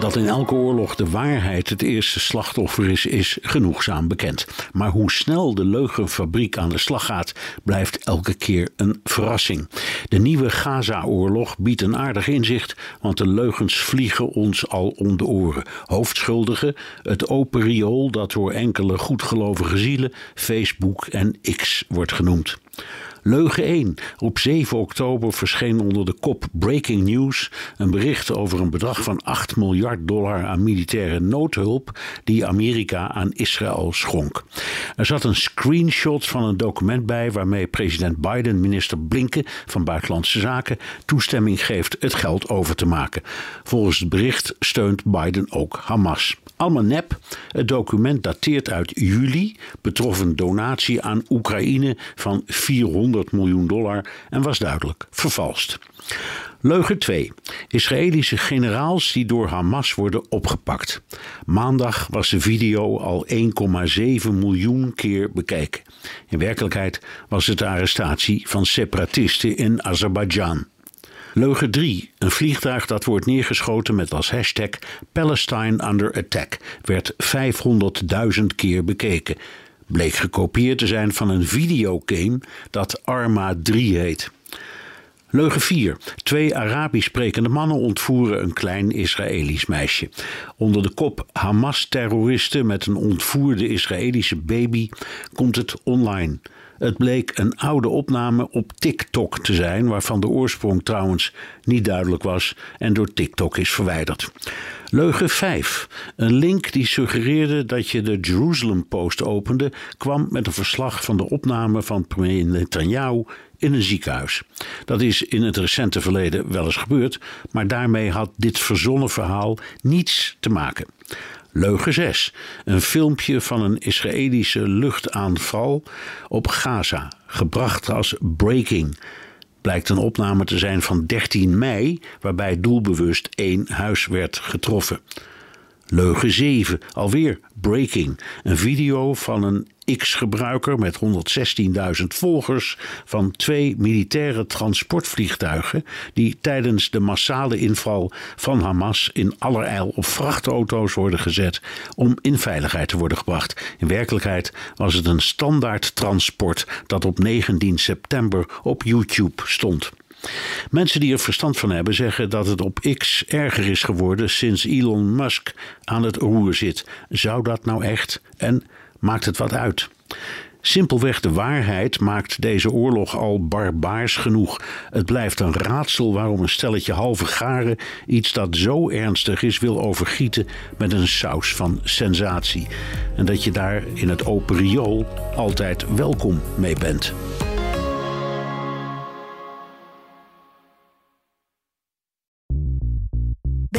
Dat in elke oorlog de waarheid het eerste slachtoffer is, is genoegzaam bekend. Maar hoe snel de leugenfabriek aan de slag gaat, blijft elke keer een verrassing. De nieuwe Gaza-oorlog biedt een aardig inzicht, want de leugens vliegen ons al om de oren. Hoofdschuldigen, het open riool dat door enkele goedgelovige zielen Facebook en X wordt genoemd. Leugen 1. Op 7 oktober verscheen onder de kop Breaking News een bericht over een bedrag van 8 miljard dollar aan militaire noodhulp die Amerika aan Israël schonk. Er zat een screenshot van een document bij waarmee president Biden minister Blinken van Buitenlandse Zaken toestemming geeft het geld over te maken. Volgens het bericht steunt Biden ook Hamas. Allemaal nep. Het document dateert uit juli, betrof een donatie aan Oekraïne van 400 miljoen dollar en was duidelijk vervalst. Leugen 2. Israëlische generaals die door Hamas worden opgepakt. Maandag was de video al 1,7 miljoen keer bekeken. In werkelijkheid was het de arrestatie van separatisten in Azerbeidzjan. Leugen 3. Een vliegtuig dat wordt neergeschoten met als hashtag Palestine under attack werd 500.000 keer bekeken. Bleek gekopieerd te zijn van een videogame dat Arma 3 heet. Leugen 4. Twee Arabisch sprekende mannen ontvoeren een klein Israëlisch meisje. Onder de kop Hamas-terroristen met een ontvoerde Israëlische baby komt het online. Het bleek een oude opname op TikTok te zijn, waarvan de oorsprong trouwens niet duidelijk was en door TikTok is verwijderd. Leugen 5. Een link die suggereerde dat je de Jerusalem Post opende, kwam met een verslag van de opname van premier Netanyahu in een ziekenhuis. Dat is in het recente verleden wel eens gebeurd, maar daarmee had dit verzonnen verhaal niets te maken. Leugen 6. Een filmpje van een Israëlische luchtaanval op Gaza, gebracht als breaking. Blijkt een opname te zijn van 13 mei, waarbij doelbewust één huis werd getroffen. Leugen 7, alweer breaking. Een video van een X-gebruiker met 116.000 volgers van twee militaire transportvliegtuigen die tijdens de massale inval van Hamas in allerijl op vrachtauto's worden gezet om in veiligheid te worden gebracht. In werkelijkheid was het een standaard transport dat op 19 september op YouTube stond. Mensen die er verstand van hebben zeggen dat het op X erger is geworden sinds Elon Musk aan het roer zit. Zou dat nou echt? En maakt het wat uit? Simpelweg de waarheid maakt deze oorlog al barbaars genoeg. Het blijft een raadsel waarom een stelletje halve garen iets dat zo ernstig is wil overgieten met een saus van sensatie. En dat je daar in het open riool altijd welkom mee bent.